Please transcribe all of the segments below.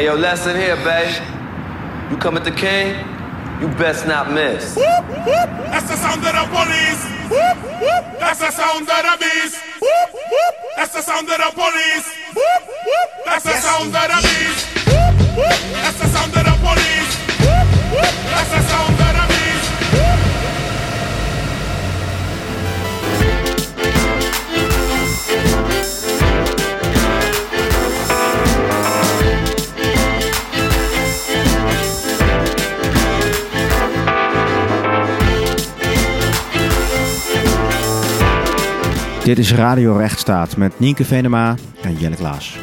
Hey, yo, lesson here, babe. You come at the king, you best not miss. That's the sound of the police. That's the sound of the beast. That's the sound of the police. That's the sound of the beast. That's the sound of the police. That's the sound of the Dit is Radio Rechtsstaat met Nienke Venema en Jelle Klaas.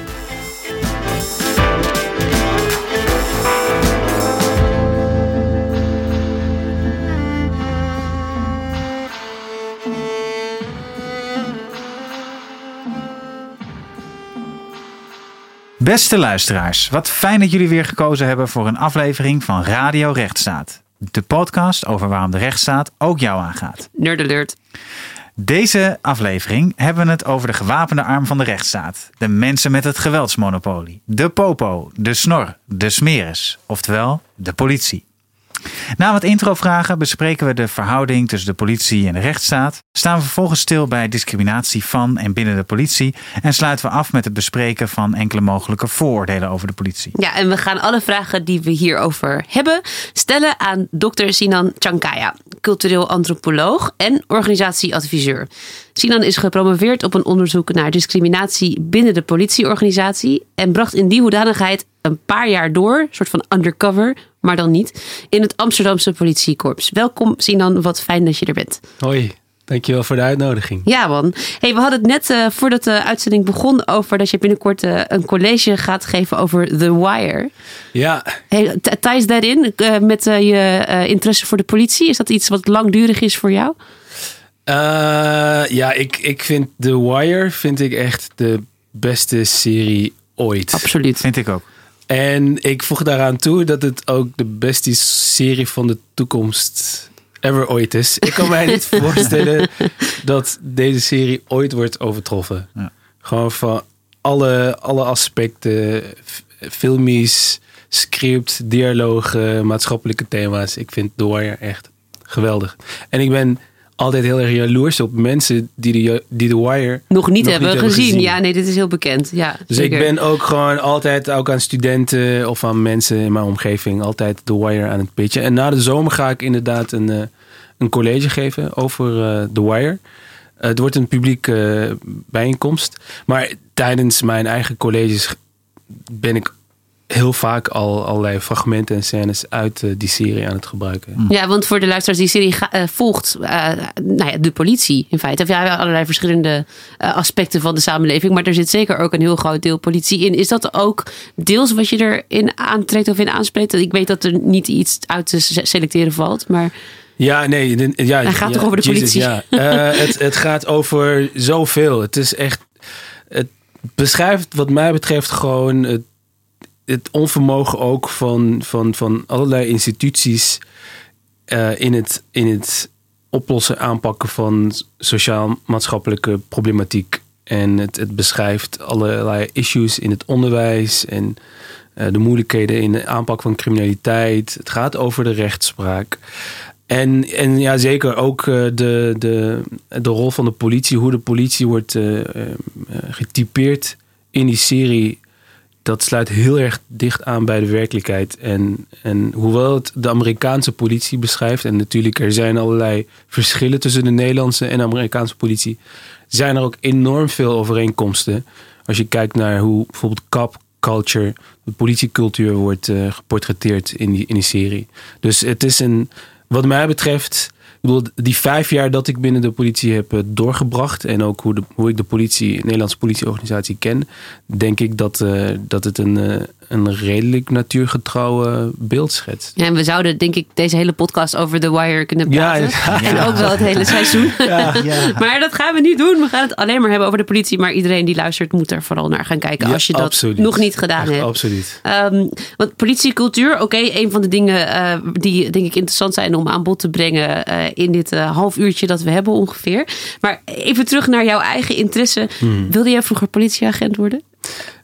Beste luisteraars, wat fijn dat jullie weer gekozen hebben voor een aflevering van Radio Rechtsstaat. De podcast over waarom de rechtsstaat ook jou aangaat. Nerd alert. Deze aflevering hebben we het over de gewapende arm van de rechtsstaat. De mensen met het geweldsmonopolie. De popo, de snor, de smeres. Oftewel, de politie. Na wat introvragen bespreken we de verhouding tussen de politie en de rechtsstaat. Staan we vervolgens stil bij discriminatie van en binnen de politie. En sluiten we af met het bespreken van enkele mogelijke vooroordelen over de politie. Ja, en we gaan alle vragen die we hierover hebben stellen aan Dr. Sinan Chankaya, cultureel antropoloog en organisatieadviseur. Sinan is gepromoveerd op een onderzoek naar discriminatie binnen de politieorganisatie en bracht in die hoedanigheid een paar jaar door, soort van undercover, maar dan niet, in het Amsterdamse politiekorps. Welkom Sinan, wat fijn dat je er bent. Hoi, dankjewel voor de uitnodiging. Ja, man. Hey, we hadden het net uh, voordat de uitzending begon over dat je binnenkort uh, een college gaat geven over The Wire. Ja. Hey, ties dat in uh, met je interesse voor de politie? Is dat iets wat langdurig is voor jou? ja, ik, ik vind The Wire vind ik echt de beste serie ooit. Absoluut. Vind ik ook. En ik voeg daaraan toe dat het ook de beste serie van de toekomst ever ooit is. Ik kan mij niet voorstellen dat deze serie ooit wordt overtroffen. Ja. Gewoon van alle, alle aspecten, filmisch, script, dialogen, maatschappelijke thema's. Ik vind The Wire echt geweldig. En ik ben altijd heel erg jaloers op mensen die de, die The Wire nog niet, hebben, gezien. Ja, nee, dit is heel bekend. Ja, dus ik ben ook gewoon altijd, ook aan studenten of aan mensen in mijn omgeving, altijd The Wire aan het pitchen. En na de zomer ga ik inderdaad een, uh, een college geven over uh, The Wire. Uh, het wordt een publiek bijeenkomst. Maar tijdens mijn eigen colleges ben ik heel vaak al allerlei fragmenten en scènes uit uh, die serie aan het gebruiken. Mm. Ja, want voor de luisteraars, die serie uh, volgt uh, nou ja, de politie in feite. Of ja, allerlei verschillende aspecten van de samenleving. Maar er zit zeker ook een heel groot deel politie in. Is dat ook deels wat je erin aantrekt of in aanspreekt? Ik weet dat er niet iets uit te selecteren valt, maar... Ja, nee. De, ja, Hij gaat ja, toch over de politie? Jesus, ja. het, het gaat over zoveel. Het is echt... Het beschrijft wat mij betreft gewoon... Het, het onvermogen ook van, van, van allerlei instituties uh, in, het, in het oplossen, aanpakken van sociaal-maatschappelijke problematiek. En het, het beschrijft allerlei issues in het onderwijs en uh, de moeilijkheden in de aanpak van criminaliteit. Het gaat over de rechtspraak. En, en ja, zeker ook uh, de, de, de rol van de politie, hoe de politie wordt getypeerd in die serie dat sluit heel erg dicht aan bij de werkelijkheid. En, en hoewel het de Amerikaanse politie beschrijft, en natuurlijk er zijn allerlei verschillen tussen de Nederlandse en Amerikaanse politie, zijn er ook enorm veel overeenkomsten. Als je kijkt naar hoe bijvoorbeeld cop culture, de politiecultuur wordt uh, geportretteerd in die, in die serie. Dus het is een, wat mij betreft, bedoel, die vijf jaar dat ik binnen de politie heb uh, doorgebracht en ook hoe, de, hoe ik de politie, de Nederlandse politieorganisatie ken, denk ik dat, uh, dat het een, uh, een redelijk natuurgetrouwe beeld schetst. Ja, en we zouden denk ik deze hele podcast over The Wire kunnen praten. Ja, En ook wel het hele seizoen. maar dat gaan we niet doen. We gaan het alleen maar hebben over de politie. Maar iedereen die luistert moet er vooral naar gaan kijken als je dat absoluut. nog niet gedaan Echt, hebt. Absoluut. Um, want politiecultuur, oké, okay, een van de dingen uh, die denk ik interessant zijn om aan bod te brengen uh, in dit uh, half uurtje dat we hebben ongeveer. Maar even terug naar jouw eigen interesse. Hmm. Wilde jij vroeger politieagent worden?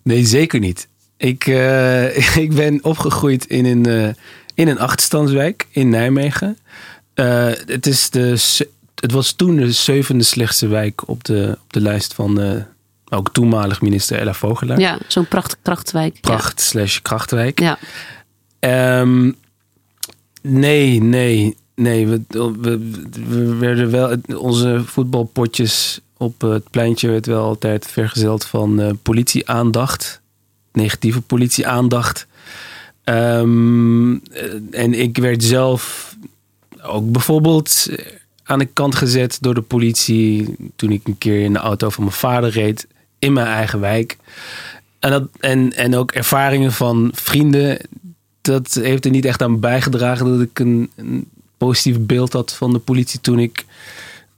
Nee, zeker niet. Ik, eh, ik ben opgegroeid in een, eh, in een achterstandswijk in Nijmegen. Eh, het, is de, het was toen de zevende slechtste wijk op de, op de lijst van ook toenmalig minister Ella Vogelaar. Ja, zo'n pracht, prachtwijk. Pracht slash krachtwijk. Ja. Ehm, nee, nee, nee. We, we, we werden wel, onze voetbalpotjes op het pleintje werd wel altijd vergezeld van eh, politieaandacht. Negatieve politieaandacht. Ehm, eh, en ik werd zelf ook bijvoorbeeld aan de kant gezet door de politie toen ik een keer in de auto van mijn vader reed in mijn eigen wijk. En, dat, en, en ook ervaringen van vrienden. Dat heeft er niet echt aan bijgedragen dat ik een positief beeld had van de politie toen ik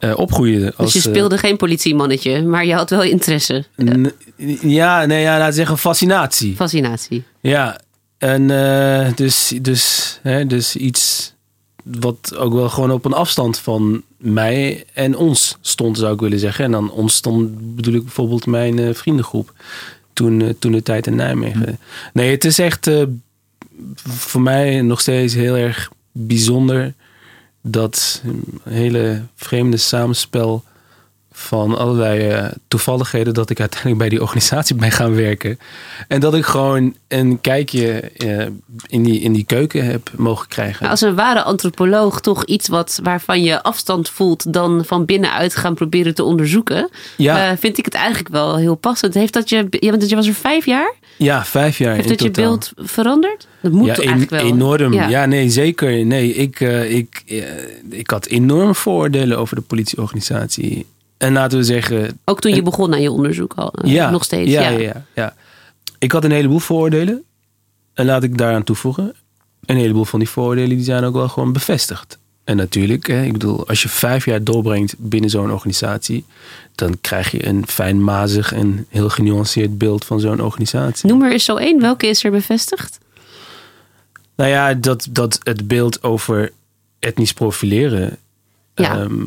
eh, opgroeide. Dus Als, je eh, speelde geen politiemannetje, maar je had wel interesse. n- ja, nee, ja, laten we zeggen fascinatie. Fascinatie. Ja, en eh, dus, dus, hè, dus iets wat ook wel gewoon op een afstand van mij en ons stond, zou ik willen zeggen. En dan ons stond bedoel ik bijvoorbeeld mijn vriendengroep toen, toen de tijd in Nijmegen. Nee, het is echt voor mij nog steeds heel erg bijzonder dat hele vreemde samenspel van allerlei eh, toevalligheden dat ik uiteindelijk bij die organisatie ben gaan werken. En dat ik gewoon een kijkje eh, in, die, in die keuken heb mogen krijgen. Als een ware antropoloog toch iets wat, waarvan je afstand voelt dan van binnenuit gaan proberen te onderzoeken. Ja. eh, vind ik het eigenlijk wel heel passend. Heeft dat je, want je was er vijf jaar? Ja, vijf jaar Heeft in dat je beeld veranderd? Dat moet ja, eigenlijk wel? enorm. Ja. Ja. nee, zeker. Nee, ik, eh, ik, eh, ik had enorm vooroordelen over de politieorganisatie. En laten we zeggen, Ook toen je begon aan je onderzoek al. eh, ja, Nog steeds. Ja, Ja, ja. Ja, ja. Ik had een heleboel vooroordelen. En laat ik daaraan toevoegen. Een heleboel van die vooroordelen die zijn ook wel gewoon bevestigd. En natuurlijk, hè, ik bedoel, als je vijf jaar doorbrengt binnen zo'n organisatie, dan krijg je een fijnmazig en heel genuanceerd beeld van zo'n organisatie. Noem er eens zo één. Welke is er bevestigd? Nou ja, dat, dat het beeld over etnisch profileren. Ja. ehm,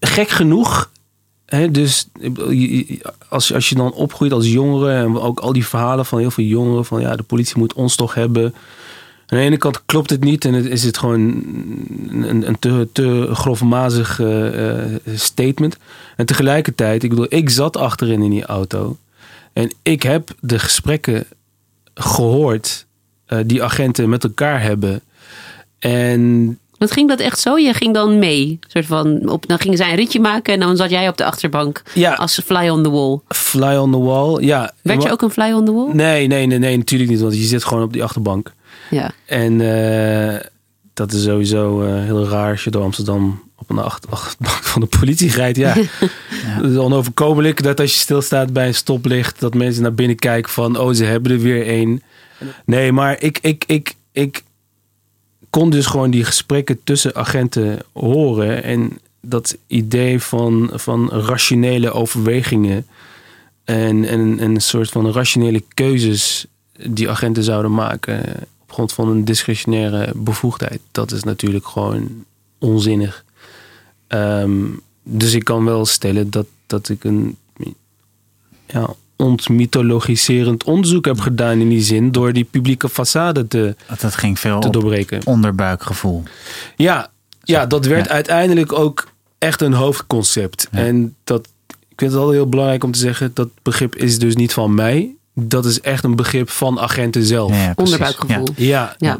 gek genoeg. Hè, dus als, als je dan opgroeit als jongere. En ook al die verhalen van heel veel jongeren. Van ja, de politie moet ons toch hebben. Aan de ene kant klopt het niet. En het is het gewoon een, een te, te grofmazig eh, eh, statement. En tegelijkertijd, ik bedoel, ik zat achterin in die auto. En ik heb de gesprekken gehoord eh, die agenten met elkaar hebben. En Want ging dat echt zo? Je ging dan mee. Soort van op, dan gingen zij een ritje maken en dan zat jij op de achterbank Ja. als fly on the wall. fly on the wall, ja. Werd je ook een fly on the wall? Nee, nee, nee, nee, natuurlijk niet. Want je zit gewoon op die achterbank. Ja. En eh, dat is sowieso eh, heel raar als je door Amsterdam op een acht- achterbank van de politie rijdt. Ja, Het is onoverkomelijk dat als je stilstaat bij een stoplicht, dat mensen naar binnen kijken van, oh, ze hebben er weer één. Nee, maar ik, ik, ik, ik kon dus gewoon die gesprekken tussen agenten horen. En dat idee van, van rationele overwegingen en, en, en een soort van rationele keuzes die agenten zouden maken grond van een discretionaire bevoegdheid. Dat is natuurlijk gewoon onzinnig. Ehm, dus ik kan wel stellen dat, dat ik een ja, ontmythologiserend onderzoek heb gedaan in die zin door die publieke façade te, Dat, ging veel te doorbreken. onderbuikgevoel. Ja, ja, dat werd Ja. uiteindelijk ook echt een hoofdconcept. Ja. En dat, ik vind het altijd heel belangrijk om te zeggen, dat begrip is dus niet van mij. Dat is echt een begrip van agenten zelf. Ja. Onderbuikgevoel. ja, Ja.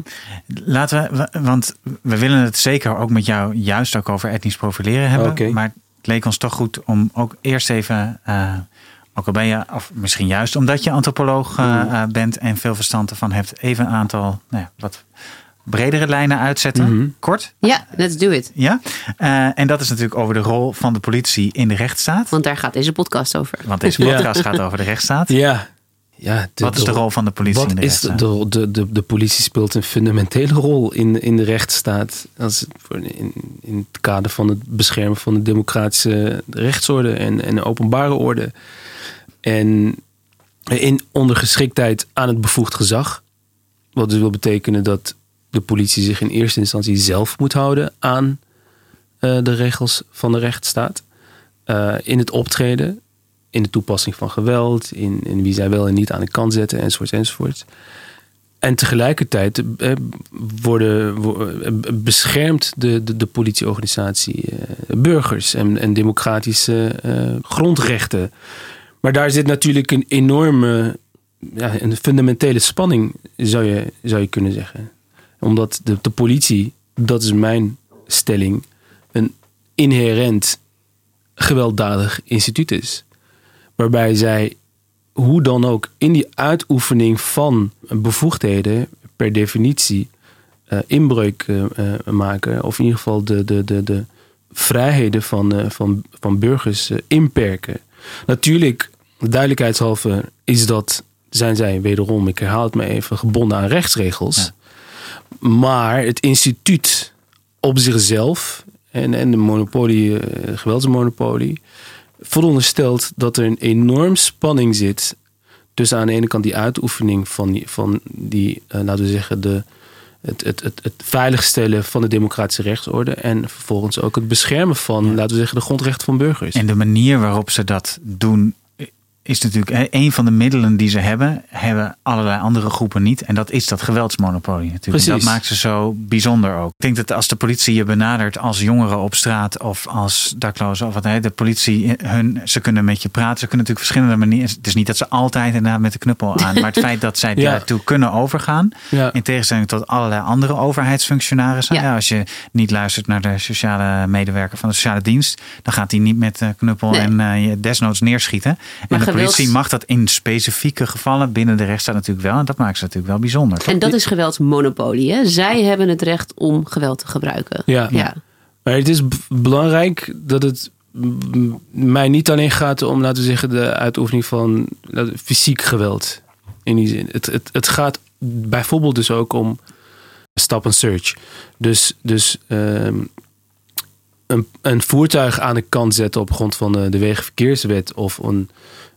Laten we, want we willen het zeker ook met jou juist ook over etnisch profileren hebben. Oké. Maar het leek ons toch goed om ook eerst even, eh, ook al ben je, of misschien juist omdat je antropoloog eh, Mm. eh, bent en veel verstand ervan hebt, even een aantal nou ja, wat bredere lijnen uitzetten. Mhm. Kort. ja, let's do it. Ja. Eh, en dat is natuurlijk over de rol van de politie in de rechtsstaat. Want daar gaat deze podcast over. Want deze Ja. podcast gaat over de rechtsstaat. ja. Ja Wat is de rol van de politie Wat in de is de, de, de, de, politie speelt een fundamentele rol in, in de rechtsstaat. Als, in, in het kader van het beschermen van de democratische rechtsorde en, en de openbare orde. En in ondergeschiktheid aan het bevoegd gezag. Wat dus wil betekenen dat de politie zich in eerste instantie zelf moet houden aan eh, de regels van de rechtsstaat. Eh, in het optreden, in de toepassing van geweld, in, in wie zij wel en niet aan de kant zetten, enzovoorts, enzovoorts. En tegelijkertijd eh, worden, wo- eh, beschermt de, de, de politieorganisatie eh, burgers en, en democratische eh, grondrechten. Maar daar zit natuurlijk een enorme, ja, een fundamentele spanning, zou je, zou je kunnen zeggen. Omdat de, de politie, dat is mijn stelling, een inherent gewelddadig instituut is. Waarbij zij hoe dan ook in die uitoefening van bevoegdheden per definitie eh, inbreuk eh, eh, maken. Of in ieder geval de, de, de, de vrijheden van, van, van burgers inperken. Natuurlijk, duidelijkheidshalve is dat, zijn zij wederom, ik herhaal het maar even, gebonden aan rechtsregels. Maar het instituut op zichzelf en, en de monopolie, geweldsmonopolie, veronderstelt dat er een enorm spanning zit tussen aan de ene kant die uitoefening van die, van die eh, laten we zeggen, de, het, het, het, het veiligstellen van de democratische rechtsorde en vervolgens ook het beschermen van, laten we zeggen, de grondrechten van burgers. En de manier waarop ze dat doen is natuurlijk een van de middelen die ze hebben, hebben allerlei andere groepen niet. En dat is dat geweldsmonopolie natuurlijk. Precies. Dat maakt ze zo bijzonder ook. Ik denk dat als de politie je benadert als jongeren op straat of als daklozen of wat hè, de politie hun, ze kunnen met je praten. Ze kunnen natuurlijk verschillende manieren. Het is niet dat ze altijd inderdaad met de knuppel aan, maar het feit dat zij Ja. daartoe kunnen overgaan, Ja. in tegenstelling tot allerlei andere overheidsfunctionarissen. Ja. Ja, als je niet luistert naar de sociale medewerker van de sociale dienst, dan gaat hij niet met de knuppel Nee. en eh, je desnoods neerschieten. En geweld- politie mag dat in specifieke gevallen binnen de rechtsstaat natuurlijk wel. En dat maakt ze natuurlijk wel bijzonder. toch? En dat is geweldsmonopolie. Hè? Zij hebben het recht om geweld te gebruiken. Ja. ja. Maar het is belangrijk dat het mij niet alleen gaat om, laten we zeggen, de uitoefening van fysiek geweld. In die zin. Het, het, het gaat bijvoorbeeld dus ook om stop and search. Dus, dus ehm, een, een voertuig aan de kant zetten op grond van de, de Wegenverkeerswet of een,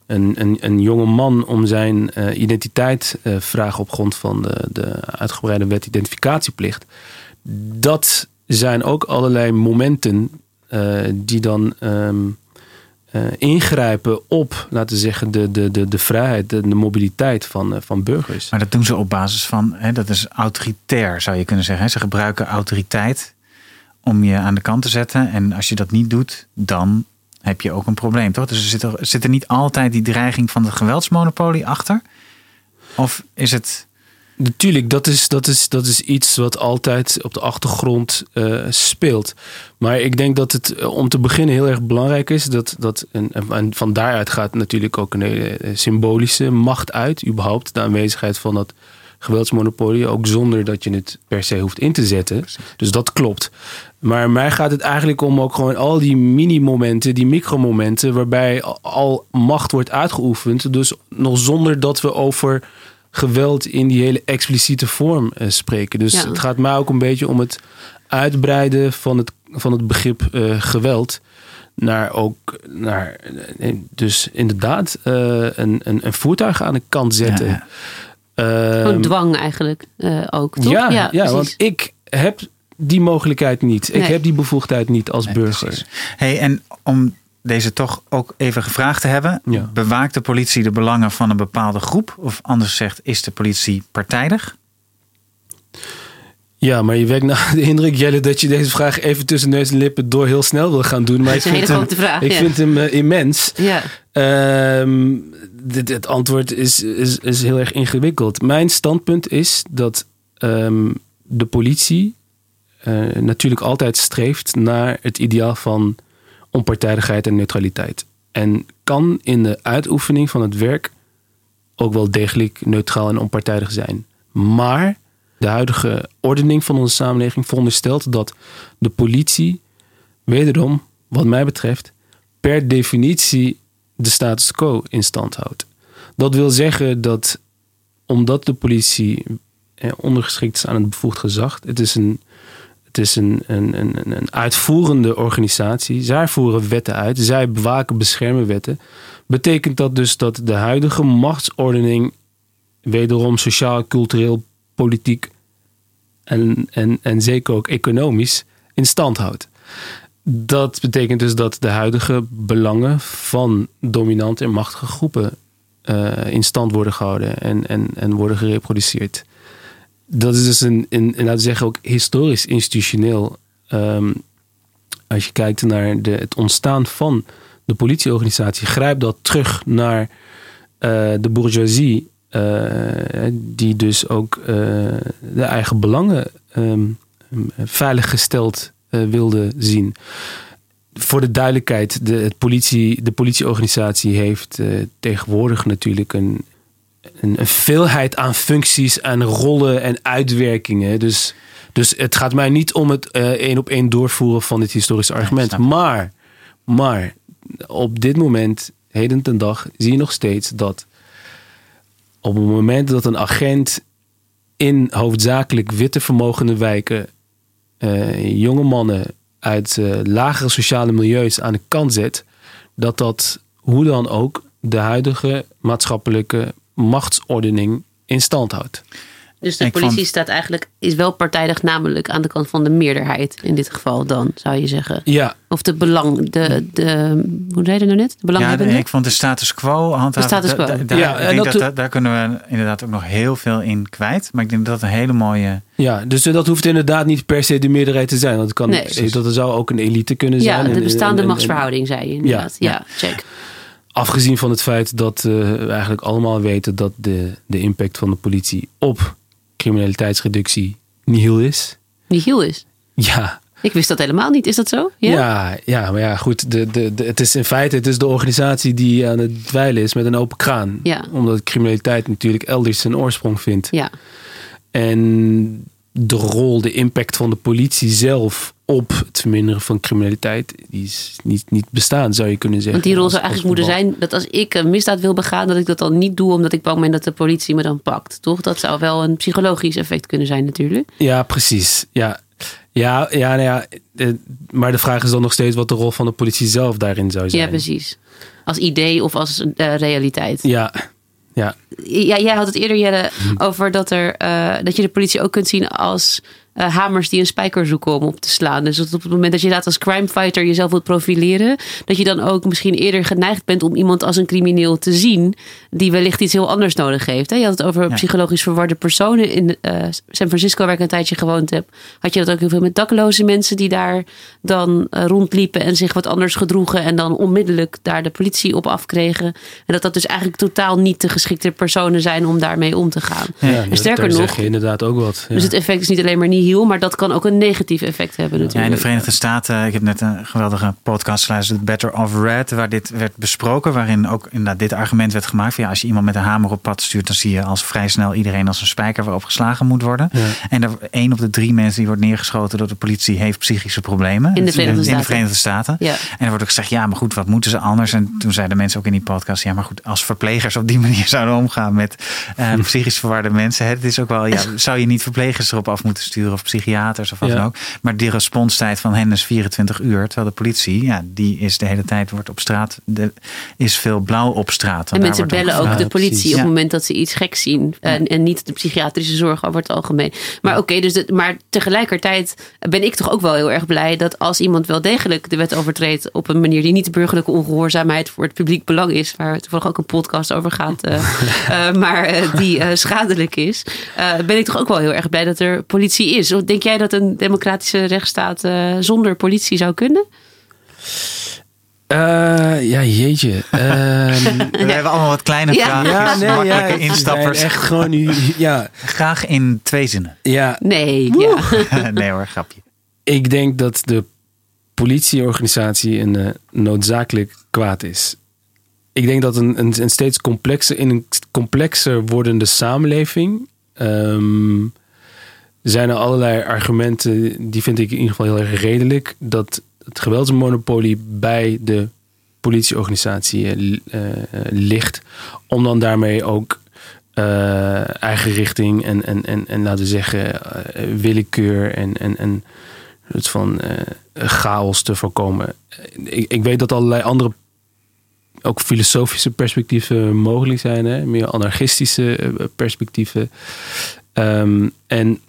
een, een, een jonge man om zijn eh, identiteit eh, vragen op grond van de, de uitgebreide wet identificatieplicht. Dat zijn ook allerlei momenten eh, die dan ehm, eh, ingrijpen op, laten we zeggen, de, de, de, vrijheid, de, de mobiliteit van, van burgers. Maar dat doen ze op basis van, hè, dat is autoritair zou je kunnen zeggen. hè. Ze gebruiken autoriteit om je aan de kant te zetten. En als je dat niet doet, dan heb je ook een probleem, toch? Dus er zit er, zit er niet altijd die dreiging van het geweldsmonopolie achter? Of is het... Natuurlijk, dat is, dat, is, dat is iets wat altijd op de achtergrond eh, speelt. Maar ik denk dat het eh, om te beginnen heel erg belangrijk is. Dat, dat, en, en van daaruit gaat natuurlijk ook een hele eh, symbolische macht uit. Überhaupt de aanwezigheid van dat geweldsmonopolie. Ook zonder dat je het per se hoeft in te zetten. Dus dat klopt. Maar mij gaat het eigenlijk om ook gewoon al die mini-momenten, die micromomenten. waarbij al macht wordt uitgeoefend. Dus nog zonder dat we over geweld in die hele expliciete vorm eh, spreken. Dus Ja. het gaat mij ook een beetje om het uitbreiden van het, van het begrip eh, geweld. Naar ook, naar, eh, dus inderdaad, een, een, een voertuig aan de kant zetten. Ja, Gewoon Ehm, dwang eigenlijk ook, toch? ja, ja, precies. want ik heb die mogelijkheid niet. Ik heb die bevoegdheid niet als Nee, burger. precies. Hey, en om deze toch ook even gevraagd te hebben. Ja. Bewaakt de politie de belangen van een bepaalde groep? Of anders gezegd, is de politie partijdig? Ja, maar je wekt nou de indruk, Jelle, dat je deze vraag even tussen neus en lippen door heel snel wil gaan doen. Maar Dat ik is een hele grote vraag. ik ja. vind hem eh, immens. ja. Ehm, dit, het antwoord is, is, is heel erg ingewikkeld. Mijn standpunt is dat ehm, de politie eh, natuurlijk altijd streeft naar het ideaal van onpartijdigheid en neutraliteit. En kan in de uitoefening van het werk ook wel degelijk neutraal en onpartijdig zijn. Maar de huidige ordening van onze samenleving veronderstelt dat de politie, wederom, wat mij betreft, per definitie de status quo in stand houdt. Dat wil zeggen dat omdat de politie eh, ondergeschikt is aan het bevoegd gezag, het is een, is een, een, een, een- een uitvoerende organisatie. Zij voeren wetten uit, zij bewaken, beschermen wetten. Betekent dat dus dat de huidige machtsordening wederom sociaal, cultureel, politiek en, en, en zeker ook economisch in stand houdt. dat betekent dus dat de huidige belangen van dominante en machtige groepen eh, in stand worden gehouden en, en, en worden gereproduceerd. Dat is dus een, een, laten we zeggen, ook historisch institutioneel. ehm, als je kijkt naar de, het ontstaan van de politieorganisatie, grijpt dat terug naar eh, de bourgeoisie, eh, die dus ook eh, de eigen belangen ehm, veiliggesteld wilde zien. Voor de duidelijkheid, de, het politie, de politieorganisatie heeft tegenwoordig natuurlijk een, een, een veelheid aan functies, aan rollen en uitwerkingen. Dus, dus het gaat mij niet om het eh, één op één doorvoeren van dit historische argument. maar, maar op dit moment, heden ten dag, zie je nog steeds dat op het moment dat een agent in hoofdzakelijk witte vermogende wijken eh, jonge mannen uit eh, lagere sociale milieus aan de kant zet, dat dat hoe dan ook de huidige maatschappelijke machtsordening in stand houdt. Dus de Ik politie vond- staat eigenlijk, is wel partijdig namelijk aan de kant van de meerderheid in dit geval dan, zou je zeggen. Ja, Of de belang, de, de hoe zei je dat nou net? De Ja, belanghebbende? de- ik vond de status quo handhaven. De status quo. da- da- daar- Ja, ik en denk dat- dat, dat- daar kunnen we inderdaad ook nog heel veel in kwijt. Maar ik denk dat dat een hele mooie... ja, dus dat hoeft inderdaad niet per se de meerderheid te zijn. Want het kan, Nee. dat er zou ook een elite kunnen zijn. ja, de bestaande en- en- machtsverhouding, zei je inderdaad. Ja, Ja, check. Afgezien van het feit dat eh, we eigenlijk allemaal weten dat de, de impact van de politie op criminaliteitsreductie nihil is. Nihil is. Ja, Ik wist dat helemaal niet. Is dat zo? Ja, ja, maar ja, goed. De, de, de, het is in feite het is de organisatie die aan het dweilen is met een open kraan. Ja. Omdat criminaliteit natuurlijk elders zijn oorsprong vindt. Ja. En de rol, de impact van de politie zelf op het verminderen van criminaliteit, die is niet, niet bestaan, zou je kunnen zeggen. Want die rol zou eigenlijk moeten zijn dat als ik een misdaad wil begaan, dat ik dat dan niet doe omdat ik bang ben dat de politie me dan pakt. Toch? Dat zou wel een psychologisch effect kunnen zijn natuurlijk. Ja, precies. Ja, ja, ja, nou ja. eh, Maar de vraag is dan nog steeds wat de rol van de politie zelf daarin zou zijn. Ja, precies. Als idee of als eh, realiteit. Ja, ja. Ja, jij had het eerder Jelle, over dat, er, eh, dat je de politie ook kunt zien als eh, hamers die een spijker zoeken om op te slaan. Dus op het moment dat je inderdaad als crimefighter jezelf wilt profileren, dat je dan ook misschien eerder geneigd bent om iemand als een crimineel te zien die wellicht iets heel anders nodig heeft. hè? Je had het over Ja. psychologisch verwarde personen. In eh, San Francisco, waar ik een tijdje gewoond heb, had je dat ook heel veel met dakloze mensen die daar dan eh, rondliepen en zich wat anders gedroegen en dan onmiddellijk daar de politie op afkregen. En dat dat dus eigenlijk totaal niet de geschikte personen zijn om daarmee om te gaan. ja en sterker nog, zeg je inderdaad ook wat. Ja. dus het effect is niet alleen maar maar dat kan ook een negatief effect hebben Ja, natuurlijk. in de Verenigde Staten, ik heb net een geweldige podcast geluisterd, Better of Red, waar dit werd besproken, waarin ook inderdaad dit argument werd gemaakt. Van, ja, als je iemand met een hamer op pad stuurt, dan zie je als vrij snel iedereen als een spijker waarop geslagen moet worden. En er, één op de drie mensen die wordt neergeschoten door de politie heeft psychische problemen. In de Verenigde in Staten. de Verenigde Staten. Ja. En er wordt ook gezegd, ja, maar goed, wat moeten ze anders? En toen zeiden mensen ook in die podcast, ja, maar goed, als verplegers op die manier zouden omgaan met eh, psychisch verwarde mensen, hè, het is ook wel, ja, zou je niet verplegers erop af moeten sturen of psychiaters of wat Ja. dan ook. Maar die responstijd van hen is 24 uur, terwijl de politie, ja, die is de hele tijd wordt op straat, de, is veel blauw op straat. En mensen bellen ook de politie op het moment dat ze iets geks zien. En, en niet de psychiatrische zorg over het algemeen. Maar oké, dus het- maar tegelijkertijd ben ik toch ook wel heel erg blij dat als iemand wel degelijk de wet overtreedt op een manier die niet de burgerlijke ongehoorzaamheid voor het publiek belang is, waar toevallig ook een podcast over gaat, eh, eh, maar eh, die eh, schadelijk is, eh, ben ik toch ook wel heel erg blij dat er politie is. Denk jij dat een democratische rechtsstaat eh, zonder politie zou kunnen? Eh, ja, jeetje. Ehm, We hebben allemaal wat kleine Ja. vragen, ja, nee, makkelijke ja, instappers. Echt gewoon, nu- ja, Graag in twee zinnen. ja, Nee, ja. nee hoor, grapje. ik denk dat de politieorganisatie een eh, noodzakelijk kwaad is. Ik denk dat een, een, een steeds complexer, in een complexer wordende samenleving ehm, zijn er allerlei argumenten, die vind ik in ieder geval heel erg redelijk, dat het geweldsmonopolie bij de politieorganisatie eh, eh, ligt, om dan daarmee ook eh, eigen richting en, en, en, en laten we zeggen willekeur en, en, en het van chaos te voorkomen. Ik, weet dat allerlei andere ook filosofische perspectieven mogelijk zijn, hè? meer anarchistische perspectieven. Ehm, en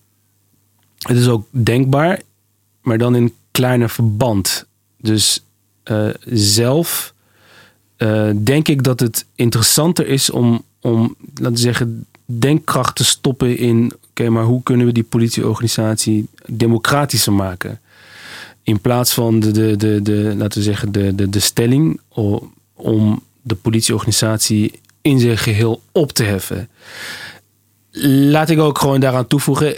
het is ook denkbaar, maar dan in kleiner verband. Dus eh, zelf eh, denk ik dat het interessanter is om, om, laten we zeggen, denkkracht te stoppen in, oké, maar hoe kunnen we die politieorganisatie democratischer maken? In plaats van de, de, de, de laten we zeggen, de, de, de stelling om de politieorganisatie in zijn geheel op te heffen. Laat ik ook gewoon daaraan toevoegen.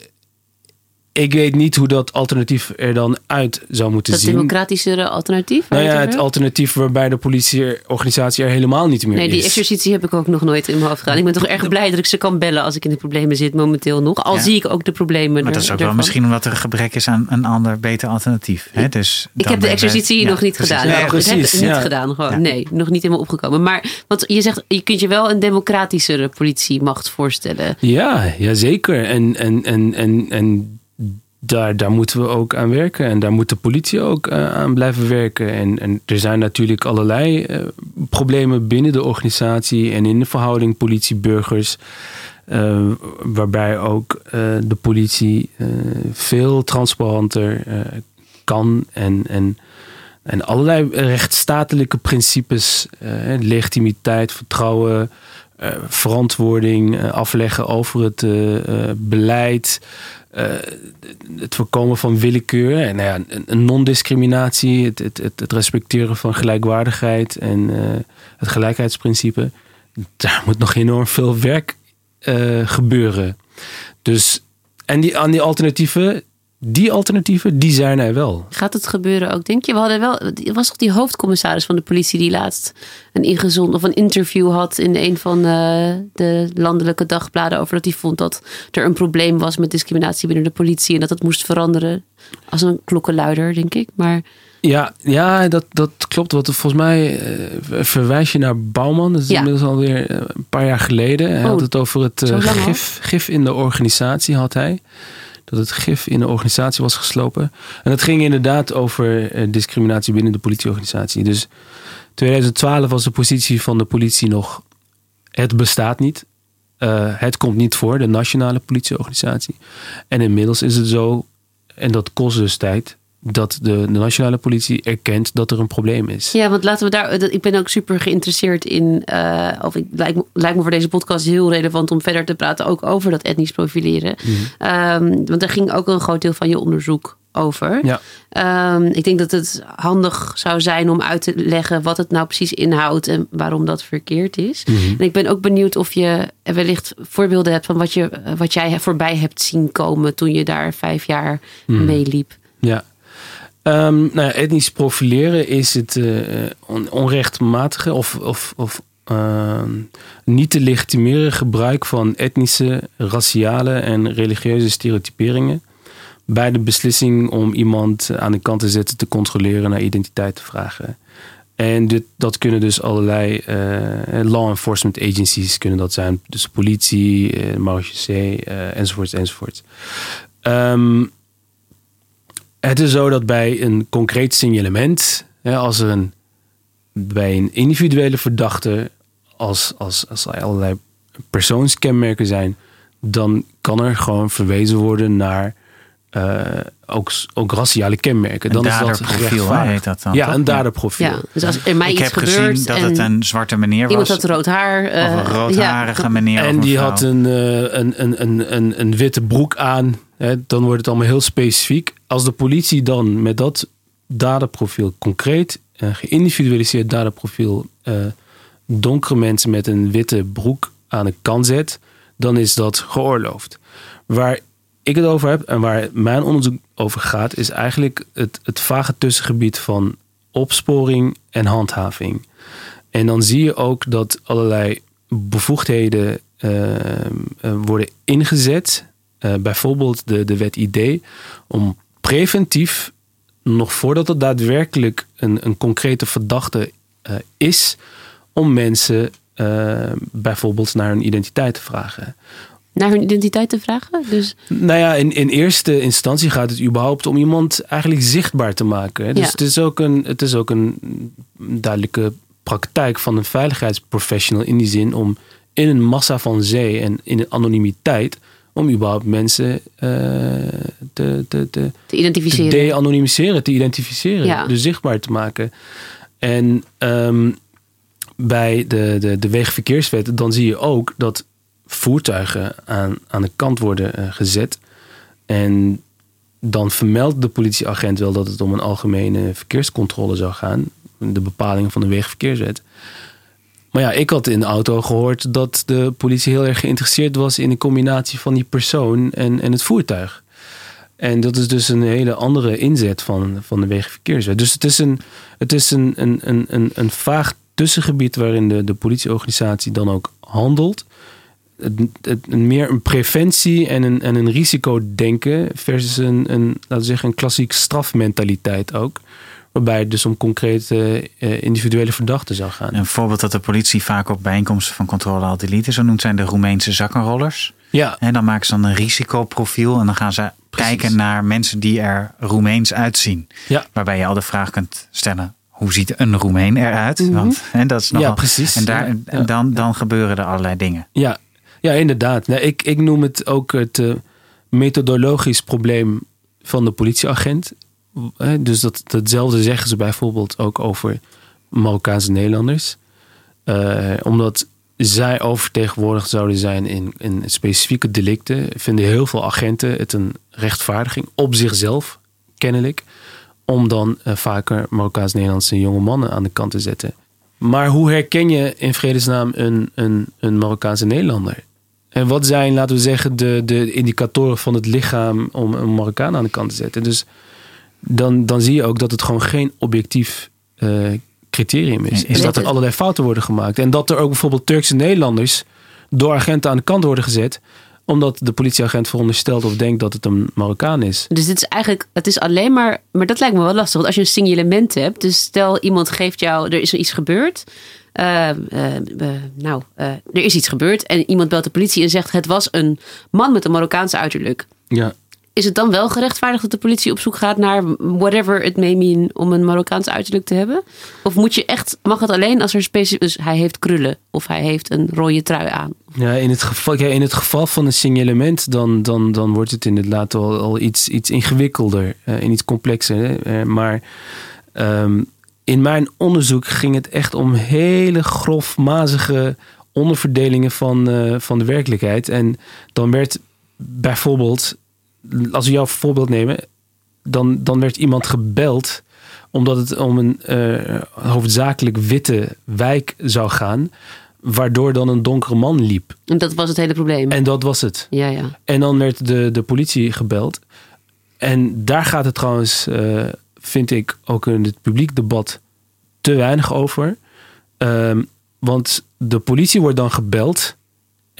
Ik weet niet hoe dat alternatief er dan uit zou moeten Dat zien. democratischere alternatief? Nou ja, het alternatief waarbij de politieorganisatie er helemaal niet meer Nee, die is. exercitie heb ik ook nog nooit in mijn hoofd gedaan. Ik ben toch erg blij dat ik ze kan bellen als ik in de problemen zit momenteel nog. Al Ja. zie ik ook de problemen Maar er- dat is ook wel misschien omdat er een gebrek is aan een ander, beter alternatief. Hè? Dus Ik heb de exercitie ja, nog niet precies. gedaan. Ja, ik heb het niet gedaan. Gewoon. Ja. Nee, nog niet helemaal opgekomen. Maar want je zegt, je kunt je wel een democratischere politiemacht voorstellen. Ja, ja zeker. En, en, en, en, en daar, daar moeten we ook aan werken. En daar moet de politie ook eh, aan blijven werken. En, er zijn natuurlijk allerlei eh, problemen binnen de organisatie en in de verhouding politie-burgers. eh, waarbij ook de politie veel transparanter kan en, en, en allerlei rechtsstatelijke principes, legitimiteit, vertrouwen, verantwoording afleggen over het beleid, eh, het voorkomen van willekeur en nou ja, een- non-discriminatie, het, het, het, het respecteren van gelijkwaardigheid en eh, het gelijkheidsprincipe. Daar moet nog enorm veel werk eh, gebeuren. Dus, en die, aan die alternatieven, die alternatieven, die zijn er wel. Gaat het gebeuren ook, denk je? We hadden wel, er was toch die hoofdcommissaris van de politie die laatst een ingezond of een interview had in een van eh, de landelijke dagbladen over dat hij vond dat er een probleem was met discriminatie binnen de politie en dat het moest veranderen. Als een klokkenluider, denk ik. Maar Ja, ja dat, dat klopt. Wat volgens mij eh, verwijs je naar Bouwman. Dat is Ja. inmiddels alweer eh, een paar jaar geleden. Hij Oh, had het over het gif, gif in de organisatie, had hij. Dat het gif in de organisatie was geslopen. En dat ging inderdaad over eh, discriminatie binnen de politieorganisatie. Dus 2012 was de positie van de politie nog... Het bestaat niet. Eh, het komt niet voor, de nationale politieorganisatie. En inmiddels is het zo, en dat kost dus tijd, dat de, de nationale politie erkent dat er een probleem is. Ja, want laten we daar. Ik ben ook super geïnteresseerd in. eh, of ik, lijkt, me, lijkt me voor deze podcast heel relevant om verder te praten ook over dat etnisch profileren. Mhm. Ehm, want daar ging ook een groot deel van je onderzoek over. Ja. Ehm, ik denk dat het handig zou zijn om uit te leggen wat het nou precies inhoudt en waarom dat verkeerd is. Mhm. En ik ben ook benieuwd of je wellicht voorbeelden hebt van wat, je, wat jij voorbij hebt zien komen toen je daar vijf jaar Mhm. meeliep. Ja. Ehm, nou etnisch profileren is het on- onrechtmatige of, of, of ehm, niet te legitimeren gebruik van etnische, raciale en religieuze stereotyperingen bij de beslissing om iemand aan de kant te zetten, te controleren, naar identiteit te vragen. En dit, dat kunnen dus allerlei eh, law enforcement agencies kunnen dat zijn. Dus politie, eh enzovoort, enzovoort. Ehm, het is zo dat bij een concreet signalement, hè, als er een, bij een individuele verdachte, als, als, als er allerlei persoonskenmerken zijn, dan kan er gewoon verwezen worden naar eh, ook, ook raciale kenmerken. Een dan is dat daderprofiel, gerechtvaardigd. heet dat dan, Ja, toch? een daderprofiel. Ja, dus als er mij Ik iets heb gebeurt gezien dat het een zwarte meneer iemand was. had rood haar. of eh, een roodharige ja, meneer. of En een die vrouw. had een, eh, een, een, een, een, een witte broek aan. Dan wordt het allemaal heel specifiek. Als de politie dan met dat daderprofiel concreet, een geïndividualiseerd daderprofiel, eh, donkere mensen met een witte broek aan de kant zet, dan is dat geoorloofd. Waar ik het over heb en waar mijn onderzoek over gaat, is eigenlijk het, het vage tussengebied van opsporing en handhaving. En dan zie je ook dat allerlei bevoegdheden eh, eh, worden ingezet. Eh, bijvoorbeeld de, de wet ID. Om preventief, nog voordat het daadwerkelijk een, een concrete verdachte eh, is, om mensen eh, bijvoorbeeld naar hun identiteit te vragen. Naar hun identiteit te vragen. Dus Nou ja, in, in eerste instantie gaat het überhaupt om iemand eigenlijk zichtbaar te maken. hè. Dus Ja. het, is ook een, het is ook een duidelijke praktijk van een veiligheidsprofessional in die zin om in een massa van zee en in een anonimiteit om überhaupt mensen eh, te, te, te, Te te identificeren. de-anonymiseren, te identificeren, Ja. dus zichtbaar te maken. En ehm, bij de, de, de wegenverkeerswet, dan zie je ook dat voertuigen aan, aan de kant worden eh, gezet. En dan vermeldt de politieagent wel dat het om een algemene verkeerscontrole zou gaan. De bepalingen van de wegenverkeerswet. Maar ja, ik had in de auto gehoord dat de politie heel erg geïnteresseerd was in de combinatie van die persoon en, en het voertuig. En dat is dus een hele andere inzet van, van de wegenverkeerswet. Dus het is een, het is een, een, een, een, een vaag tussengebied waarin de, de politieorganisatie dan ook handelt. Meer een preventie en een, en een risicodenken versus een, een, laten we zeggen, een klassiek strafmentaliteit ook. Waarbij het dus om concrete eh, individuele verdachten zou gaan. Een voorbeeld dat de politie vaak op bijeenkomsten van controle al delete zo noemt zijn de Roemeense zakkenrollers. Ja, En dan maken ze dan een risicoprofiel en dan gaan ze Precies. kijken naar mensen die er Roemeens uitzien. ja. Waarbij je al de vraag kunt stellen: hoe ziet een Roemeen eruit? Want en dat is nogal, Ja, precies. En, daar, en dan, dan gebeuren er allerlei dingen. Ja, ja inderdaad. Nee, ik, ik noem het ook het eh, methodologisch probleem van de politieagent. Dus dat, datzelfde zeggen ze bijvoorbeeld ook over Marokkaanse Nederlanders. Eh, omdat zij oververtegenwoordigd zouden zijn in, in specifieke delicten, vinden heel veel agenten het een rechtvaardiging op zichzelf, kennelijk, om dan eh, vaker Marokkaans-Nederlandse jonge mannen aan de kant te zetten. Maar hoe herken je in vredesnaam een, een, een Marokkaanse Nederlander? En wat zijn, laten we zeggen, de, de indicatoren van het lichaam om een Marokkaan aan de kant te zetten? Dus dan, dan zie je ook dat het gewoon geen objectief eh, criterium is. Is dat er allerlei fouten worden gemaakt. En dat er ook bijvoorbeeld Turkse Nederlanders door agenten aan de kant worden gezet. Omdat de politieagent veronderstelt of denkt dat het een Marokkaan is. Dus dit is eigenlijk, het is alleen maar, maar dat lijkt me wel lastig. Want als je een signalement hebt, dus stel iemand geeft jou, er is iets gebeurd. Eh, eh, eh, nou, eh, er is iets gebeurd en iemand belt de politie en zegt het was een man met een Marokkaanse uiterlijk. Ja, Is het dan wel gerechtvaardigd dat de politie op zoek gaat naar whatever it may mean om een Marokkaans uiterlijk te hebben? Of moet je echt, mag het alleen als er specifiek, dus hij heeft krullen of hij heeft een rode trui aan? Ja, in het geval, in het geval van een signalement, dan, dan, dan wordt het inderdaad al, al iets, iets ingewikkelder eh, en iets complexer. Hè? Eh, maar ehm, in mijn onderzoek ging het echt om hele grofmazige onderverdelingen van, eh, van de werkelijkheid. En dan werd bijvoorbeeld, als we jouw voorbeeld nemen, dan, dan werd iemand gebeld omdat het om een eh, hoofdzakelijk witte wijk zou gaan, waardoor dan een donkere man liep. En dat was het hele probleem. En dat was het. ja, ja. En dan werd de, de politie gebeld. En daar gaat het trouwens, eh, vind ik, ook in het publiek debat te weinig over. Ehm, want de politie wordt dan gebeld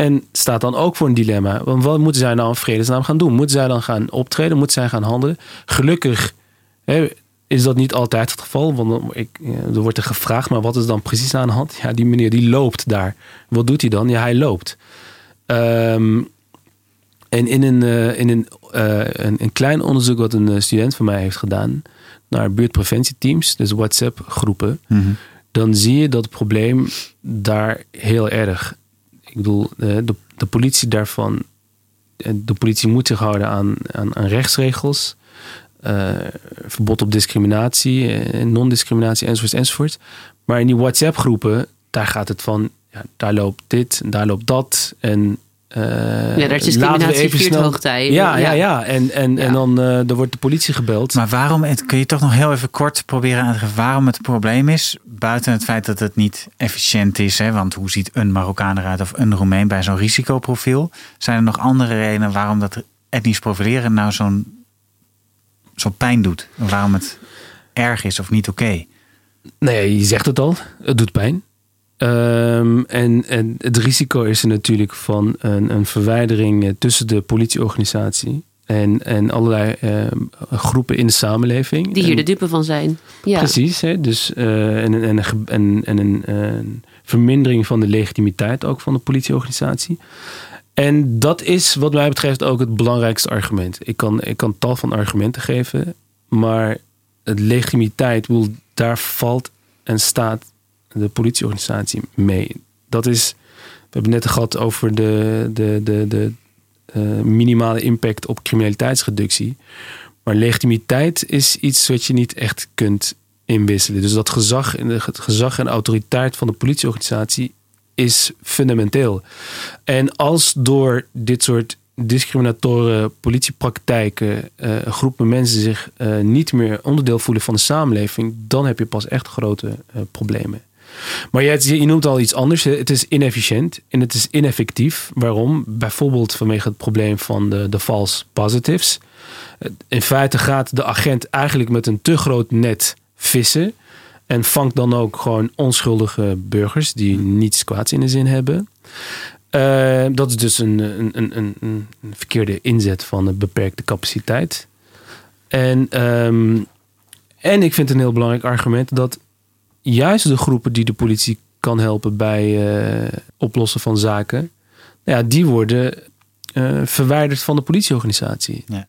en staat dan ook voor een dilemma. Want wat moeten zij nou in vredesnaam gaan doen? Moeten zij dan gaan optreden? Moeten zij gaan handelen? Gelukkig hè, is dat niet altijd het geval. Want ik, er wordt er gevraagd, maar wat is dan precies aan de hand? Ja, die meneer die loopt daar. Wat doet hij dan? Ja, hij loopt. Ehm, en in een, eh, in een, eh, een, een klein onderzoek wat een eh, student van mij heeft gedaan naar buurtpreventieteams, dus WhatsApp-groepen, dan zie je dat het probleem daar heel erg. Ik bedoel, eh, de, de politie daarvan, eh, de politie moet zich houden aan, aan, rechtsregels, eh, verbod op discriminatie, non-discriminatie enzovoort enzovoort. Maar in die WhatsApp-groepen, daar gaat het van, ja, daar loopt dit, en daar loopt dat en eh, Ja, daar is discriminatie viert hoogtij. Ja, ja, Ja. ja. En, en, Ja. en dan, eh, dan wordt de politie gebeld. Maar waarom, het- kun je toch nog heel even kort proberen aan te geven waarom het probleem is? Buiten het feit dat het niet efficiënt is, hè, want hoe ziet een Marokkaan eruit of een Roemeen bij zo'n risicoprofiel? Zijn er nog andere redenen waarom dat etnisch profileren nou zo'n zo pijn doet? En waarom het erg is of niet oké? Nee, je zegt het al. Het doet pijn. Ehm, en, en het risico is er natuurlijk van een, een verwijdering eh, tussen de politieorganisatie en, en allerlei ehm, groepen in de samenleving. Die hier En- de dupe van zijn. Ja. Precies, hè? Dus, eh, en, en, en, en, en een, eh, een vermindering van de legitimiteit ook van de politieorganisatie. En dat is wat mij betreft ook het belangrijkste argument. Ik kan, ik kan tal van argumenten geven, maar het legitimiteit, daar valt en staat de politieorganisatie mee. Dat is, we hebben net gehad over de, de, de, de eh, minimale impact op criminaliteitsreductie. Maar legitimiteit is iets wat je niet echt kunt inwisselen. Dus dat gezag gezag en autoriteit van de politieorganisatie is fundamenteel. En als door dit soort discriminatoren politiepraktijken uh, groepen mensen zich uh, niet meer onderdeel voelen van de samenleving, dan heb je pas echt grote problemen. Maar je, je, noemt al iets anders. Het is inefficiënt en het is ineffectief. Waarom? Bijvoorbeeld vanwege het probleem van de, de false positives. In feite gaat de agent eigenlijk met een te groot net vissen. En vangt dan ook gewoon onschuldige burgers die niets kwaads in de zin hebben. Uh, dat is dus een, een, een, een, een verkeerde inzet van een beperkte capaciteit. En, um, en ik vind een heel belangrijk argument dat juist de groepen die de politie kan helpen bij uh, oplossen van zaken, ja, die worden uh, verwijderd van de politieorganisatie. Ja.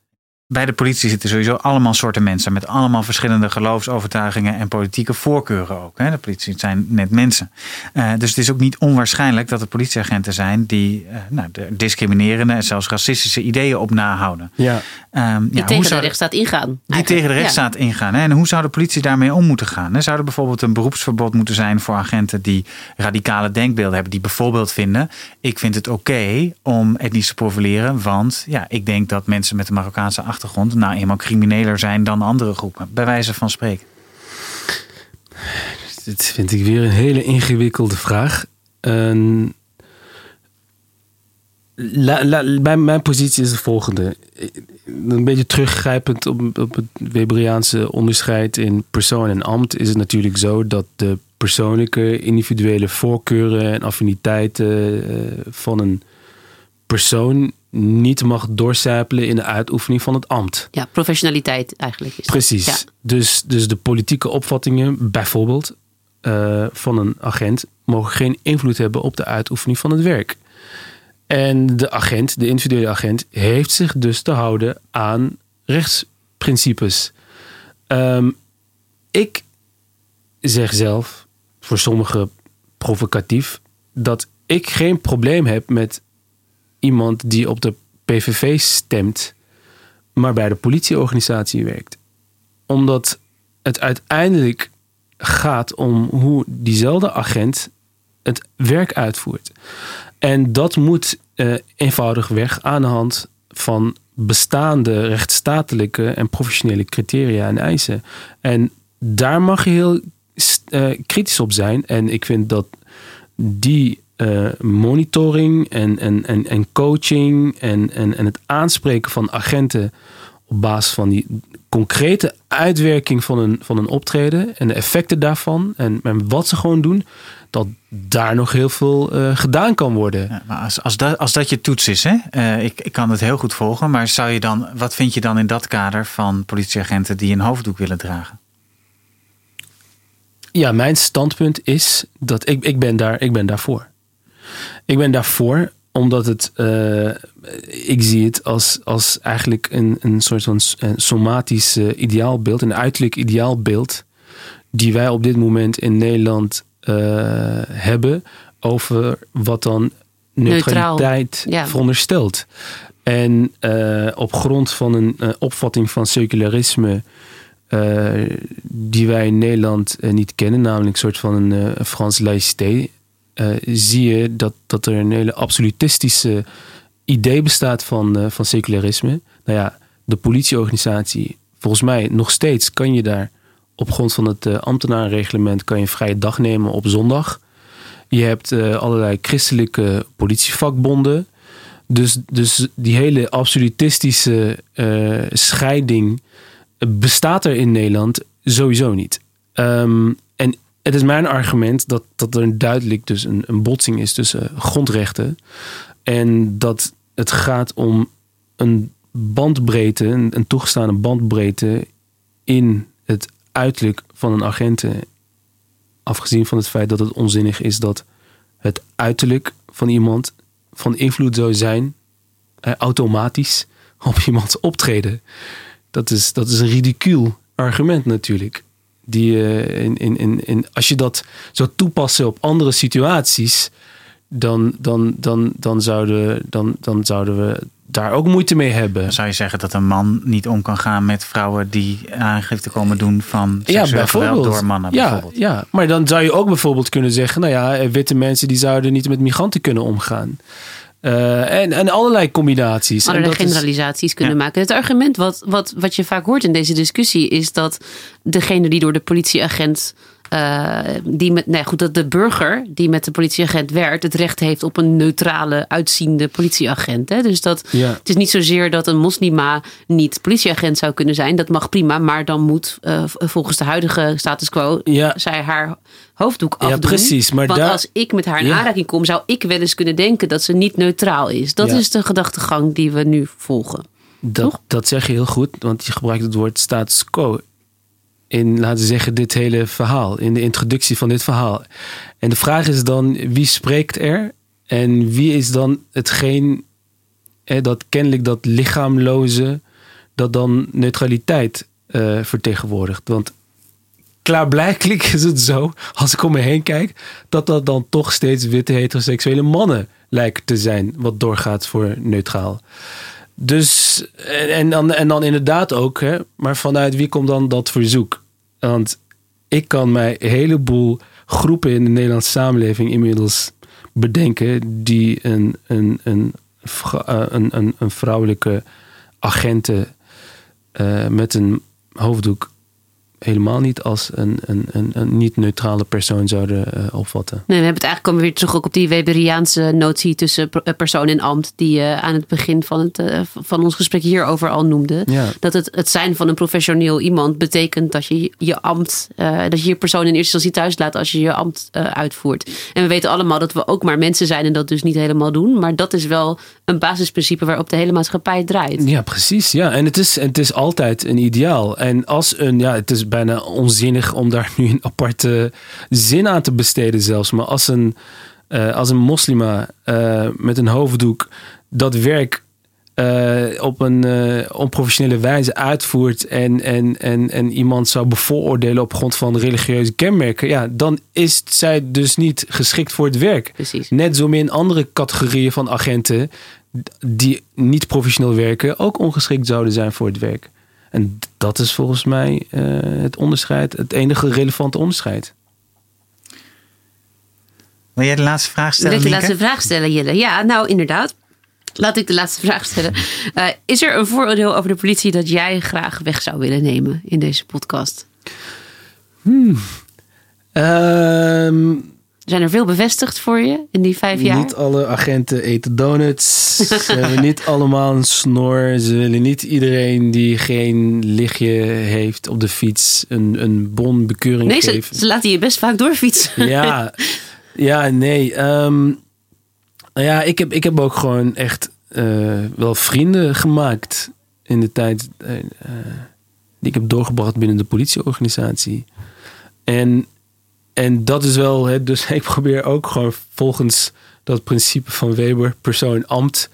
Bij de politie zitten sowieso allemaal soorten mensen met allemaal verschillende geloofsovertuigingen en politieke voorkeuren ook. Hè? De politie zijn net mensen. Uh, dus het is ook niet onwaarschijnlijk dat er politieagenten zijn die uh, nou, de discriminerende en zelfs racistische ideeën op nahouden. Ja. Um, die ja, tegen de rechtsstaat ingaan. Die eigenlijk. tegen de rechtsstaat ja. ingaan. Hè? En hoe zou de politie daarmee om moeten gaan? Zou er bijvoorbeeld een beroepsverbod moeten zijn voor agenten die radicale denkbeelden hebben, die bijvoorbeeld vinden: ik vind het oké okay om etnisch te profileren, want ja, ik denk dat mensen met een Marokkaanse achtergrond achtergrond nou eenmaal crimineler zijn dan andere groepen, bij wijze van spreken? Dit vind ik weer een hele ingewikkelde vraag. Um, la, la, mijn positie is de volgende. Een beetje teruggrijpend op, op het Weberiaanse onderscheid in persoon en ambt, is het natuurlijk zo dat de persoonlijke, individuele voorkeuren en affiniteiten van een persoon niet mag doorcijpelen in de uitoefening van het ambt. Ja, professionaliteit eigenlijk. Is Precies. Ja. Dus, dus de politieke opvattingen, bijvoorbeeld uh, van een agent, mogen geen invloed hebben op de uitoefening van het werk. En de agent, de individuele agent, heeft zich dus te houden aan rechtsprincipes. Um, ik zeg zelf, voor sommigen provocatief, dat ik geen probleem heb met iemand die op de PVV stemt, maar bij de politieorganisatie werkt. Omdat het uiteindelijk gaat om hoe diezelfde agent het werk uitvoert. En dat moet uh, eenvoudigweg aan de hand van bestaande rechtsstatelijke en professionele criteria en eisen. En daar mag je heel uh, kritisch op zijn. En ik vind dat die uh, monitoring en, en, en, en coaching en, en, en het aanspreken van agenten op basis van die concrete uitwerking van een, van een optreden en de effecten daarvan en, en wat ze gewoon doen, dat daar nog heel veel uh, gedaan kan worden. Ja, maar als, als, dat, als dat je toets is, hè? Uh, ik, ik kan het heel goed volgen, maar zou je dan, wat vind je dan in dat kader van politieagenten die een hoofddoek willen dragen? Ja, mijn standpunt is dat ik, ik, ben, daar, ik ben daarvoor. Ik ben daarvoor omdat het, uh, ik zie het als, als eigenlijk een, een soort van somatisch uh, ideaalbeeld, een uiterlijk ideaalbeeld, die wij op dit moment in Nederland uh, hebben over wat dan neutraliteit ja. veronderstelt. En op grond van een opvatting van secularisme. die wij in Nederland niet kennen, namelijk een soort van een Frans laïcité uh, zie je dat, dat er een hele absolutistische idee bestaat van, uh, van secularisme. Nou ja, de politieorganisatie, volgens mij nog steeds kan je daar op grond van het uh, ambtenarenreglement kan je vrije dag nemen op zondag. Je hebt allerlei christelijke politievakbonden. Dus, dus die hele absolutistische scheiding bestaat er in Nederland sowieso niet. Um, het is mijn argument dat, dat er duidelijk dus een, een botsing is tussen grondrechten. En dat het gaat om een bandbreedte, een, toegestane bandbreedte in het uiterlijk van een agenten. Afgezien van het feit dat het onzinnig is dat het uiterlijk van iemand van invloed zou zijn eh, automatisch op iemands optreden. Dat is, dat is een ridicuul argument natuurlijk die uh, in, in, in, in, als je dat zou toepassen op andere situaties, dan, dan, dan, dan, zouden, dan, dan zouden we daar ook moeite mee hebben. Zou je zeggen dat een man niet om kan gaan met vrouwen die aangifte komen doen van seksueel geweld door mannen. Ja, bijvoorbeeld. ja, maar dan zou je ook bijvoorbeeld kunnen zeggen, nou ja, witte mensen die zouden niet met migranten kunnen omgaan. Uh, en, en allerlei combinaties. Allerlei en dat generalisaties is, kunnen ja. maken. Het argument wat, wat, wat je vaak hoort in deze discussie is dat degene die door de politieagent. Uh, die met, nee, goed, dat de burger die met de politieagent werkt, het recht heeft op een neutrale, uitziende politieagent. Hè? Dus dat Ja. het is niet zozeer dat een moslima niet politieagent zou kunnen zijn. Dat mag prima, maar dan moet uh, volgens de huidige status quo Ja. zij haar hoofddoek Ja, afdoen. precies, maar Want daar- als ik met haar in Ja. aanraking kom, zou ik wel eens kunnen denken dat ze niet neutraal is. Dat Ja. is de gedachtegang die we nu volgen. Dat, Toch? dat zeg je heel goed, want je gebruikt het woord status quo. In, laten we zeggen, dit hele verhaal. In de introductie van dit verhaal. En de vraag is dan, wie spreekt er? En wie is dan hetgeen, hè, dat kennelijk dat lichaamloze, dat dan neutraliteit eh, vertegenwoordigt? Want klaarblijkelijk is het zo, als ik om me heen kijk, dat dat dan toch steeds witte heteroseksuele mannen lijken te zijn, wat doorgaat voor neutraal. Dus, en, en, dan, en dan inderdaad ook, hè, maar vanuit wie komt dan dat verzoek? Want ik kan mij een heleboel groepen in de Nederlandse samenleving inmiddels bedenken die een, een, een, eh, een, een, vrouwelijke agente eh, met een hoofddoek helemaal niet als een, een, een, een niet-neutrale persoon zouden eh, opvatten. Nee, we hebben het eigenlijk komen we weer terug ook op die Weberiaanse notie tussen eh, persoon en ambt, die je aan het begin van, het, eh, van ons gesprek hierover al noemde. Ja. Dat het, het zijn van een professioneel iemand betekent dat je je ambt, eh, dat je je persoon in eerste instantie thuis laat als je je ambt eh, uitvoert. En we weten allemaal dat we ook maar mensen zijn en dat dus niet helemaal doen. Maar dat is wel een basisprincipe waarop de hele maatschappij draait. Ja, precies. Ja. En het is, het is altijd een ideaal. En als een, ja, het is bijna onzinnig om daar nu een aparte zin aan te besteden zelfs. Maar als een, eh, als een moslima eh, met een hoofddoek dat werk eh, op een onprofessionele wijze uitvoert en, en, en, en iemand zou bevooroordelen op grond van religieuze kenmerken, ja, dan is zij dus niet geschikt voor het werk. Precies. Net zo min andere categorieën van agenten die niet professioneel werken ook ongeschikt zouden zijn voor het werk. En dat is volgens mij eh, het onderscheid, het enige relevante onderscheid. Wil jij de laatste vraag Wil stellen, ik de laatste vraag stellen, Jelle? Ja, nou inderdaad. Laat ik de laatste vraag stellen. Eh, is er een vooroordeel over de politie dat jij graag weg zou willen nemen in deze podcast? Ehm, Zijn er veel bevestigd voor je in die vijf jaar? Niet alle agenten eten donuts. Ze hebben niet allemaal een snor. Ze willen niet iedereen die geen lichtje heeft op de fiets een, een bon bekeuring nee, ze, geven. ze laten je best vaak doorfietsen. Ja, ja nee. ehm, nou ja, ik heb, ik heb ook gewoon echt eh, wel vrienden gemaakt in de tijd eh, eh, die ik heb doorgebracht binnen de politieorganisatie. En, en dat is wel, hè, dus ik probeer ook gewoon volgens dat principe van Weber, persoon, ambt.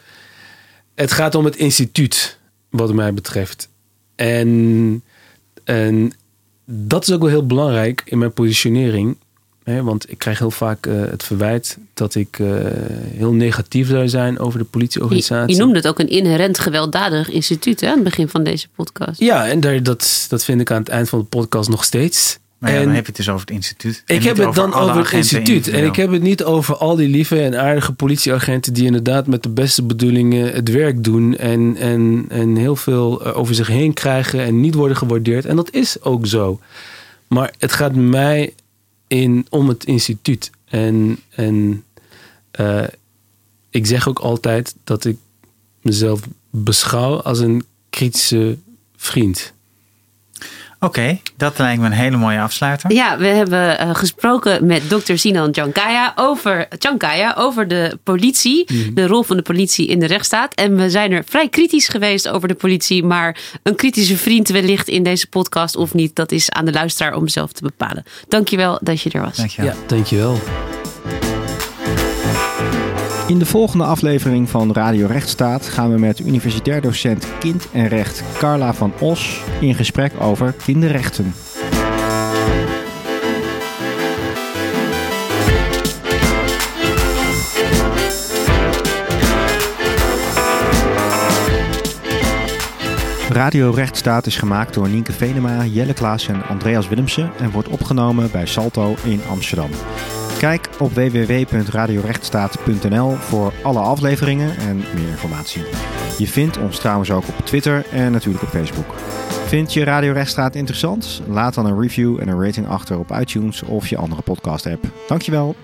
Het gaat om het instituut, wat mij betreft. En, en dat is ook wel heel belangrijk in mijn positionering. Hè, want ik krijg heel vaak eh, het verwijt dat ik eh, heel negatief zou zijn over de Je, politieorganisatie. je noemde het ook een inherent gewelddadig instituut hè, aan het begin van deze podcast. Ja, en daar, dat, dat vind ik aan het eind van de podcast nog steeds. Maar ja, en dan heb je het dus over het instituut. ik heb het dan over het instituut. En ik heb het niet over al die lieve en aardige politieagenten die inderdaad met de beste bedoelingen het werk doen. En, en, en heel veel eh, over zich heen krijgen en niet worden gewaardeerd. En dat is ook zo. Maar het gaat mij in, om het instituut. En, en eh, ik zeg ook altijd dat ik mezelf beschouw als een kritische vriend. Oké, dat lijkt me een hele mooie afsluiter. Ja, we hebben eh, gesproken met dokter Sinan Chankaya over, Chankaya over de politie, Mhm. de rol van de politie in de rechtsstaat. En we zijn er vrij kritisch geweest over de politie, maar een kritische vriend wellicht in deze podcast of niet, dat is aan de luisteraar om zelf te bepalen. Dankjewel dat je er was. Dankjewel. Ja, dankjewel. In de volgende aflevering van Radio Rechtsstaat gaan we met universitair docent kind en recht Carla van Os in gesprek over kinderrechten. Radio Rechtsstaat is gemaakt door Nienke Venema, Jelle Klaas en Andreas Willemsen en wordt opgenomen bij Salto in Amsterdam. Kijk op www.radiorechtsstaat.nl voor alle afleveringen en meer informatie. Je vindt ons trouwens ook op Twitter en natuurlijk op Facebook. Vind je Radio Rechtsstaat interessant? Laat dan een review en een rating achter op iTunes of je andere podcast app. Dankjewel.